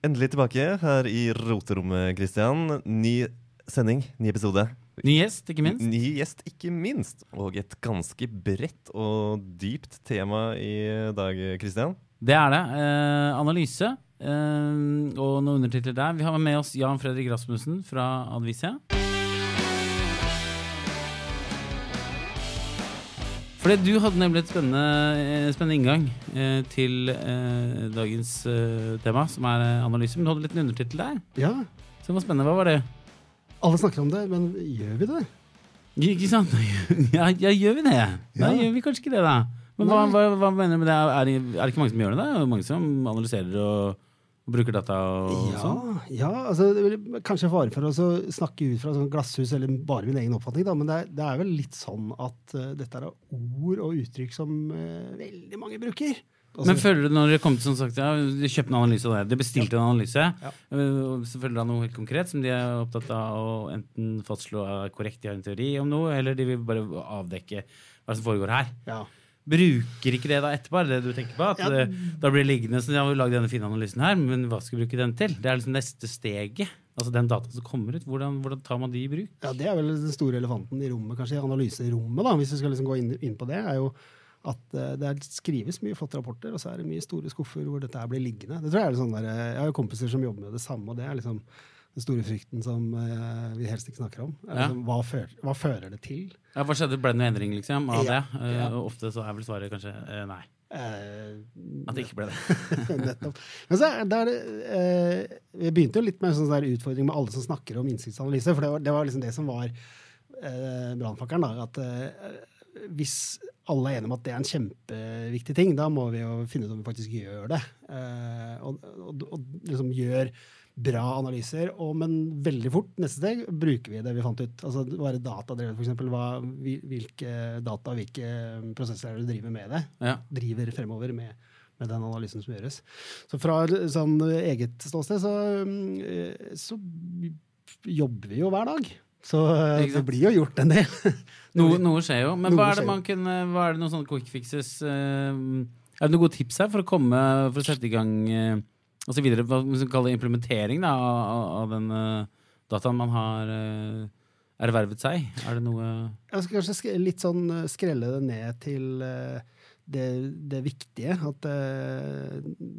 Endelig tilbake her i roterommet, Christian. Ny sending, ny episode. Ny gjest, ikke minst. Ny gjest, ikke minst. Og et ganske bredt og dypt tema i dag, Christian. Det er det. Eh, analyse. Eh, og noen undertitler der. Vi har med oss Jan Fredrik Rasmussen fra Advisia. Fordi du hadde nemlig et spennende, eh, spennende inngang eh, til eh, dagens eh, tema, som er eh, analyse. Men du hadde litt en undertittel der. Ja, Som var spennende. Hva var det? alle snakker om det, men gjør vi det? Ikke sant? Ja, ja gjør vi det? Nei, gjør vi kanskje ikke det, da? Men hva, hva, hva mener du med det? Er det, er det ikke mange som gjør det? da? Mange som analyserer og bruker data og Ja, sånn? ja altså, det er kanskje fare for å snakke ut fra sånn glasshus eller bare min egen oppfatning, da, men det er, det er vel litt sånn at uh, dette er ord og uttrykk som uh, veldig mange bruker. Altså, Men føler du når det kom til sånn sagt, ja, De kjøpte en analyse av det, de bestilte en analyse, Ja. Uh, så føler du noe helt konkret som de er opptatt av å enten fastslå er korrekt, de har en teori om noe, eller de vil bare avdekke hva som foregår her. ja. Bruker ikke det da etterpå? Er det det du tenker på? At Ja. det, da blir det liggende sånn, ja, vi har lagd denne fine analysen her, men hva skal vi bruke den til? Det er liksom neste steget. Altså den dataen som kommer ut, hvordan, hvordan tar man de i bruk? ja, det er vel den store elefanten i rommet, kanskje i analyserommet, da, hvis vi skal liksom gå inn, inn på det, er jo at eh, det er, skrives mye flotte rapporter, og så er det mye store skuffer hvor dette her blir liggende. Det tror Jeg er sånn der, eh, jeg har jo kompiser som jobber med det samme, og det er liksom den store frykten som uh, vi helst ikke snakker om. Ja. liksom, hva, fører, hva fører det til? Ja, hva skjedde? Ble det noen endring liksom, av Ja, det? Uh, ofte så er vel svaret kanskje uh, nei. At det ikke ble det. Nettopp. Men så er er eh, vi begynte jo litt med en sånn der utfordring med alle som snakker om innsiktsanalyse, for det var, det var liksom det som var uh, brannfakkelen. At hvis alle er enige om at det er en kjempeviktig ting, da må vi jo finne ut om vi faktisk gjør det. Eh, og, og, og liksom gjør bra analyser, og, men veldig fort, neste steg, bruker vi det vi fant ut. Altså Være datadrevet, f.eks. Hvilke data og hvilke prosesser er det du driver med det? Ja. driver fremover med, med den analysen som gjøres. Så fra sånn eget ståsted så, mm, så jobber vi jo hver dag. Så eh, det blir jo gjort en del. Noe, noe skjer jo. Men hva er det man kunne, hva er det noen sånne quick fixes eh, Er det noen gode tips her for å komme For å sette i gang videre, hva man vi kalle implementering da, av, av- den eh, dataen man har eh, ervervet seg? Er det noe Jeg skal kanskje sk litt sånn eh, skrelle det ned til det, det viktige. At,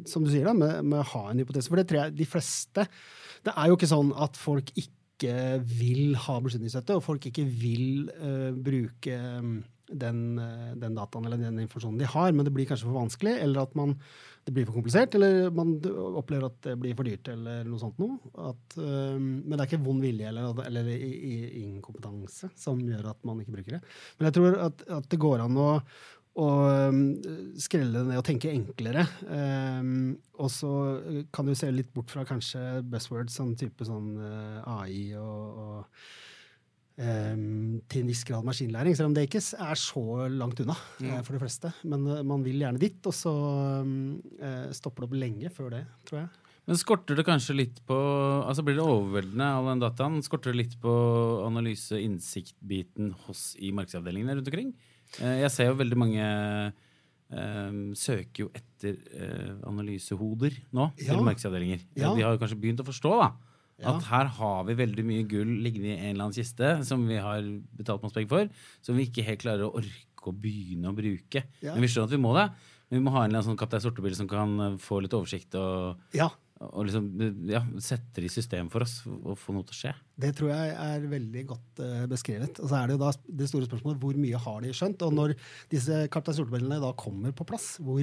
som du sier, da, med, med å ha en hypotese. For det tror jeg de fleste Det er jo ikke sånn at folk ikke vil ha beslutningsstøtte, og folk ikke vil uh, bruke mm, den, eh, den dataen eller den informasjonen de har, men det blir kanskje for vanskelig, eller at man, det blir for komplisert, eller man opplever at det blir for dyrt, eller noe sånt noe. At, eh, men det er ikke vond vilje eller, eller i- i- inkompetanse som gjør at man ikke bruker det. Men jeg tror at, at det går an å, å um, skrelle det ned og tenke enklere. Og så kan du se litt bort fra kanskje buzzwords, sånn type sånn AI og, og til en viss grad maskinlæring, selv om det ikke er så langt unna ja. for de fleste. Men uh, man vil gjerne dit, og så stopper det opp lenge før det, tror jeg. Men skorter det kanskje litt på Altså Blir det overveldende, all den dataen? Skorter det litt på analyse, innsiktbiten hos i markedsavdelingene rundt omkring? Eh, Jeg ser jo veldig mange Um, søker jo etter uh, analysehoder nå Ja. til markedsavdelinger. Ja. De har jo kanskje begynt å forstå da Ja. at her har vi veldig mye gull liggende i en eller annen kiste som vi har betalt masse penger for, som vi ikke helt klarer å orke å begynne å bruke. Ja. Men vi skjønner at vi må det. Men vi må ha en eller annen sånn Kaptein Sortebil som kan få litt oversikt og Ja, og liksom ja, setter i system for oss å få noe til å skje. Det tror jeg er veldig godt eh, beskrevet. Og så er det jo da det store spørsmålet hvor mye har de skjønt? Og når disse Kaptein Sortebellene da kommer på plass, hvor,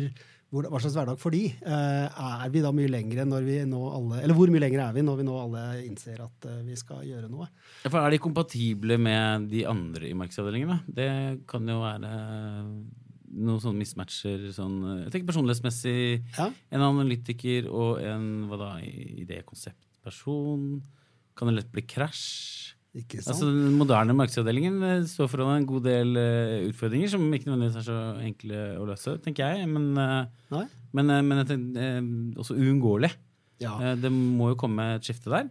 hvor, hva slags hverdag får de? Eh, er vi da mye lengre når vi nå alle Eller hvor mye lengre er vi når vi nå alle innser at eh, vi skal gjøre noe? Ja, for Er de kompatible med de andre i markedsavdelingen? da? Det kan jo være noen sånne mismatcher sånn Jeg tenker personlighetsmessig. Ja. En analytiker og en hva da, idékonseptperson. Kan det lett bli krasj? Ikke sant? Altså, den moderne markedsavdelingen eh, står foran en god del uh, utfordringer som ikke nødvendigvis er så enkle å løse, tenker jeg. Men, uh, men, uh, men tenker, eh, også uunngåelig. Ja. Eh, Det må jo komme et skifte der.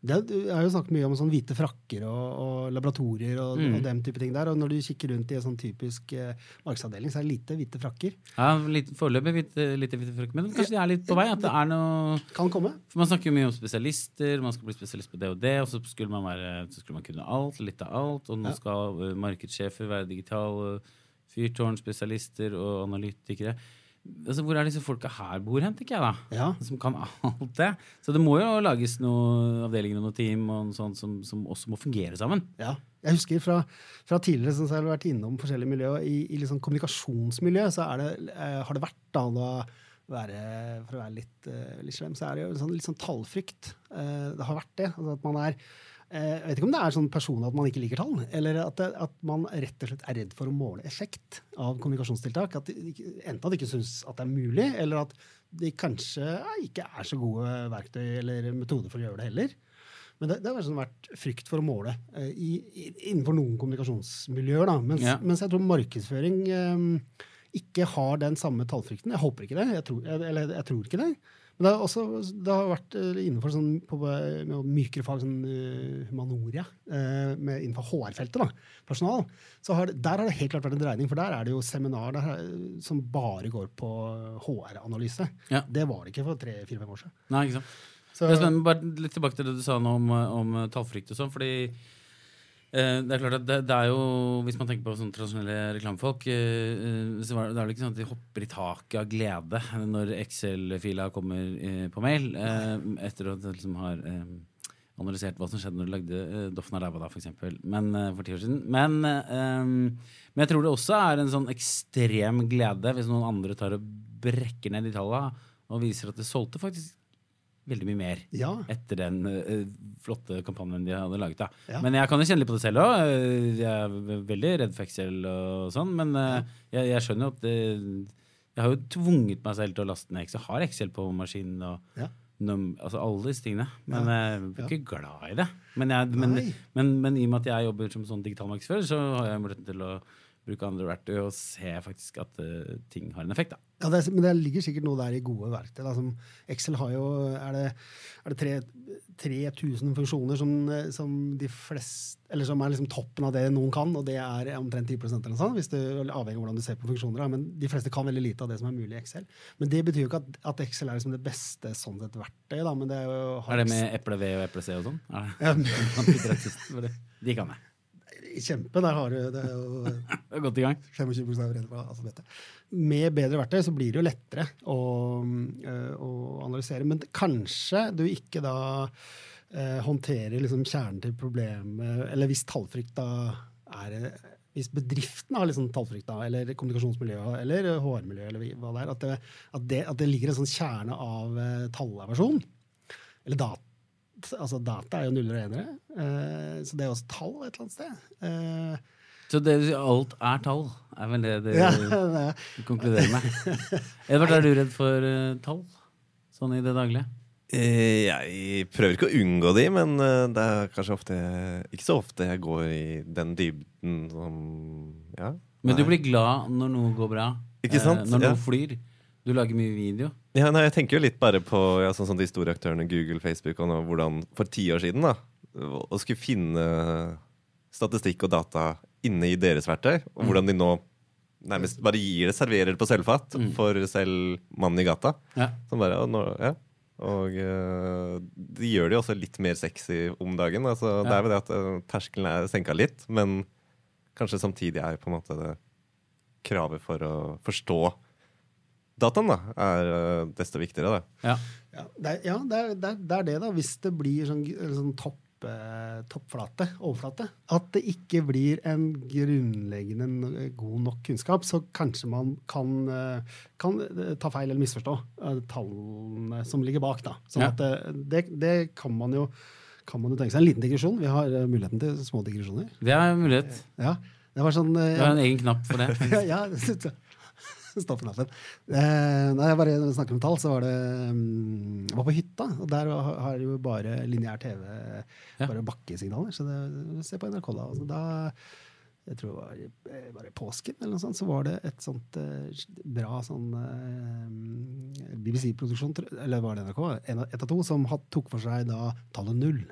Det er- Jeg har jo snakket mye om sånn hvite frakker og, og laboratorier og, Mm. og den type ting der. Og når du kikker rundt i en sånn typisk eh, markedsavdeling, så er det lite hvite frakker. Ja, litt, Foreløpig lite, lite hvite frakker, men kanskje de er litt på vei? At det er noe Kan komme. For Man snakker jo mye om spesialister, man skal bli spesialist på det og det, og så skulle man, være, så skulle man kunne alt, litt av alt, og nå Ja. skal uh, markedssjefer være digital, uh, fyrtårnspesialister og analytikere. Altså, hvor er disse folka her bor hen, tenker jeg da? Ja. Som kan alt det. Så det må jo lages noen avdelinger og noen team og noe sånt som, som også må fungere sammen. Ja. Jeg husker fra, fra tidligere som jeg har vært innom forskjellige miljøer, i, i liksom kommunikasjonsmiljø så er det, eh, har det vært da, da være, For å være litt, eh, litt slem, så er det jo sånn, litt sånn tallfrykt. Eh, det har vært det. Altså at man er Jeg vet ikke om det er sånn person at man ikke liker tall, eller at, det, at man rett og slett er redd for å måle effekt av kommunikasjonstiltak. At de, enten at de ikke syns at det er mulig, eller at de kanskje ikke er så gode verktøy eller metoder for å gjøre det heller. Men det, det har sånn vært frykt for å måle eh, i, i, innenfor noen kommunikasjonsmiljøer. Da. Mens, Ja. mens jeg tror markedsføring eh, ikke har den samme tallfrykten. Jeg håper ikke det, jeg tror, eller jeg tror ikke det. Men det har, også, det har vært eh, innenfor sånn, på, med mykere fag, sånn uh, humanoria, eh, med, innenfor HR-feltet, da, personal, så har det, der har det helt klart vært en dreining. For der er det jo seminar der, er- som bare går på HR-analyse. Ja. Det var det ikke for tre-fire-fem år siden. Nei, ikke sant? Så, Det er spennende, bare litt tilbake til det du sa nå om, om tallfrykt og sånn, fordi eh, det er klart at det, det er jo, Hvis man tenker på sånne tradisjonelle reklamefolk, eh, eh, så det, det er vel ikke sånn at de hopper i taket av glede når Excel-fila kommer eh, på mail, eh, etter at de liksom har eh, analysert hva som skjedde når du lagde eh, Doffen er ræva for eksempel, eh, for ti år siden. Men, eh, men jeg tror det også er en sånn ekstrem glede hvis noen andre tar og brekker ned de tallene og viser at det solgte faktisk veldig mye mer ja. etter den uh, flotte kampanjen de hadde laget. da. Ja. Men jeg kan jo kjenne litt på det selv òg. Jeg er veldig redd for Excel og sånn. Men uh, jeg, jeg skjønner jo at det, Jeg har jo tvunget meg selv til å laste ned Excel. Jeg har Excel på maskinen og Ja. num, altså alle disse tingene. Men jeg er Ja. ikke glad i det. Men, jeg, men, men, men i og med at jeg jobber som sånn digital markedsfører, så har jeg muligheten til å bruke andre verktøy og se faktisk at uh, ting har en effekt. da. Ja, det, er- men det ligger sikkert noe der i gode verktøy. Da, som Excel har jo Er det, er det 3000 funksjoner som, eh, som de fleste Eller som er liksom toppen av det noen kan, og det er omtrent 10% eller noe sånt, hvis det avhenger av hvordan du ser på funksjoner. Da. Men de fleste kan veldig lite av det som er mulig i Excel. Men det betyr jo ikke at, at Excel er liksom det beste sånn sett verktøyet, da. Men det er jo Er det med eple V og eple C og sånn? Ja. De kan jeg. Kjempe. Der har du det. er jo er godt i gang. 25 bokstaver igjen fra alfabetet. Med bedre verktøy så blir det jo lettere å, øh, å analysere. Men kanskje du ikke da eh, håndterer liksom kjernen til problemet Eller hvis tallfrykt da er Hvis bedriften har liksom tallfrykt, da, eller kommunikasjonsmiljøet eller HR-miljøet, eller hva det er, at det, at det, at det ligger en sånn kjerne av eh, tallaversjon, eller data Altså, data er jo nuller og enere, eh, så det er også tall et eller annet sted. Eh, Så det, alt er tall, er vel det du, ja, er- du konkluderer med? Edvard, er du redd for eh, tall? Sånn i det daglige? Eh, Jeg prøver ikke å unngå de, men det er kanskje ofte ikke så ofte jeg går i den dybden som Ja. Men du blir glad når noe går bra. Ikke sant? Når når Ja. noe flyr. Du lager mye video. Ja, nei, jeg tenker jo litt bare på ja, sånn som de store aktørene Google, Facebook og nå, hvordan for ti år siden da, å skulle finne statistikk og data inne i deres verktøy, og hvordan de nå nærmest bare gir det, serverer det på sølvfat Mm. for selv mannen i gata. Ja. Som bare, og, nå, ja. og eh, de gjør det jo også litt mer sexy om dagen. Altså, Det er vel det at eh, terskelen er senka litt, men kanskje samtidig er på en måte det kravet for å forstå dataen da, er eh, desto viktigere. Da. Ja. Ja, det er, ja det, er, det, er, det er det, da. Hvis det blir sånn, sånn topp, eh, toppflate, overflate, at det ikke blir en grunnleggende god nok kunnskap, så kanskje man kan, eh, kan eh, ta feil eller misforstå eh, tallene som ligger bak. Da. Sånn Ja. at det, det, det kan man jo kan man jo tenke seg. En liten digresjon. Vi har eh, muligheten til små digresjoner. Det er en mulighet. Ja, det var sånn eh, det har en egen knapp for det. ja, Stopp-knappen. Eh, når jeg bare snakker om tall, så var det um, Jeg var på hytta, og der har jo bare lineær TV bare bakkesignaler. Så det, se på NRK da. Altså, da jeg tror det var var det påsken eller noe sånt, så var det et sånt eh, bra sånn eh, BBC-produksjon, tror- eller var det NRK, ett av to, som had, tok for seg da tallet null.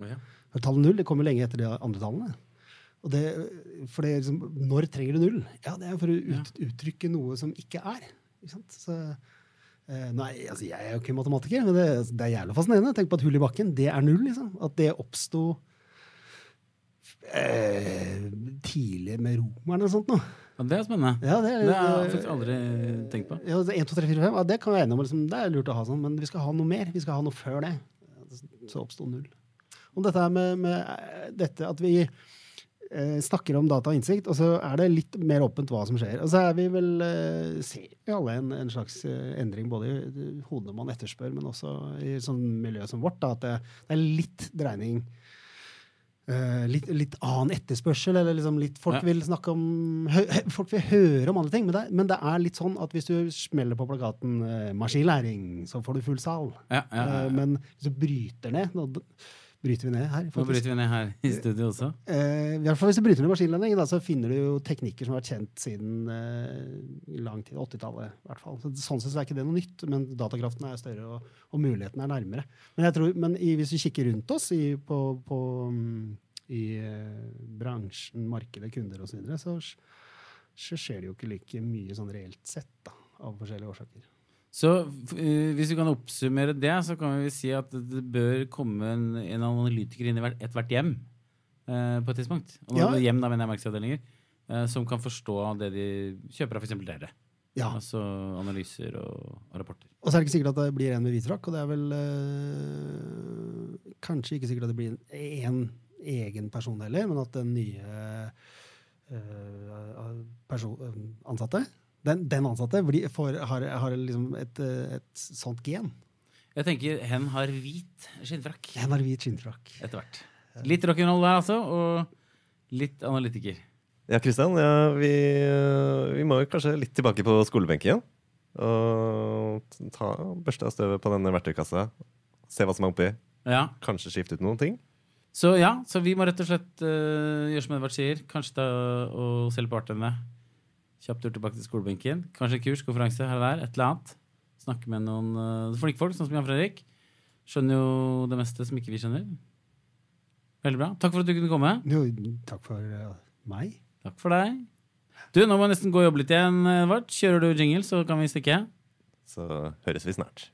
Ja. For tallet null det kom jo lenge etter de andre tallene. Og det, for det liksom, Når trenger du null? Ja, Det er for å ut, uttrykke noe som ikke er. Ikke sant? Så, eh, nei, altså Jeg er jo ikke matematiker, men det, det er jævlig fascinerende. Tenk på at hull i bakken, det er null. liksom. At det oppsto eh, tidlig med romerne og sånt noe. Ja, det er spennende. Ja, det, Det har jeg faktisk aldri tenkt på. ja, 1, 2, 3, 4, 5, ja, det kan vi enige om. Liksom, det er lurt å ha sånn, men vi skal ha noe mer. Vi skal ha noe før det. Så oppsto null. Om dette med, med eh, dette at vi snakker om data og innsikt, og så er det litt mer åpent hva som skjer. Og så er vi vel eh, ser vi alle en, en slags eh, endring både i hodene man etterspør, men også i sånn miljø som vårt. Da, at det, det er litt dreining Uh, litt, litt annen etterspørsel, eller liksom litt Folk Ja. vil snakke om hø, Folk vil høre om andre ting, men det, men det er litt sånn at hvis du smeller på plakaten uh, 'maskinlæring', så får du full sal. Ja, ja. Eh, men hvis du bryter ned bryter vi ned her. Nå bryter vi ned her i studio også. Eh, i hvert fall Hvis du bryter ned maskinlanding, så finner du jo teknikker som har vært kjent siden eh, lang tid, 80-tallet i hvert fall. Så, sånn sett så er ikke det noe nytt, men datakraften er større, og, og mulighetene er nærmere. Men, jeg tror, men i, hvis vi kikker rundt oss i, på, på, mm, i eh, bransjen, markedet, kunder osv., så, videre, så så skjer det jo ikke like mye sånn reelt sett, da, av forskjellige årsaker. Så eh, hvis vi kan oppsummere det, så kan vi si at det bør komme en, en analytiker inn i hvert- ethvert hjem uh, på et tidspunkt. Og Ja. hjem, da mener jeg markedsavdelinger. Uh, som kan forstå det de kjøper av f.eks. dere. Ja. Altså analyser og, og rapporter. Og så er det ikke sikkert at det blir en med hvit frakk, og det er vel kanskje ikke sikkert at det blir en, en egen person heller, men at den nye person, ansatte den, den ansatte blir, får, har, har liksom et, eh, et sånt gen. Jeg tenker hen har hvit skinnfrakk Hen har hvit skinnfrakk. etter hvert. Litt rock'n'roll der, altså, og litt analytiker. Ja, Kristian, ja, vi, øh, vi må kanskje litt tilbake på skolebenken igjen. Og ta, børste av støvet på denne verktøykassa. Se hva som er oppi. Ja, Kanskje skifte ut noen ting. Så ja, så vi må rett og slett uh, gjøre som Edvard sier. Kanskje ta og selge partene. Kjapp tur tilbake til skolebenken. Kanskje kurs, konferanse her og der. Et eller annet. Snakke med noen uh, flinke folk, sånn som Jan Fredrik. Skjønner jo det meste som ikke vi skjønner. Veldig bra. Takk for at du kunne komme. Jo, takk for uh, meg. Takk for deg. Du, nå må jeg nesten gå og jobbe litt igjen, Edvard. Kjører du jingle, så kan vi stikke. Så høres vi snart.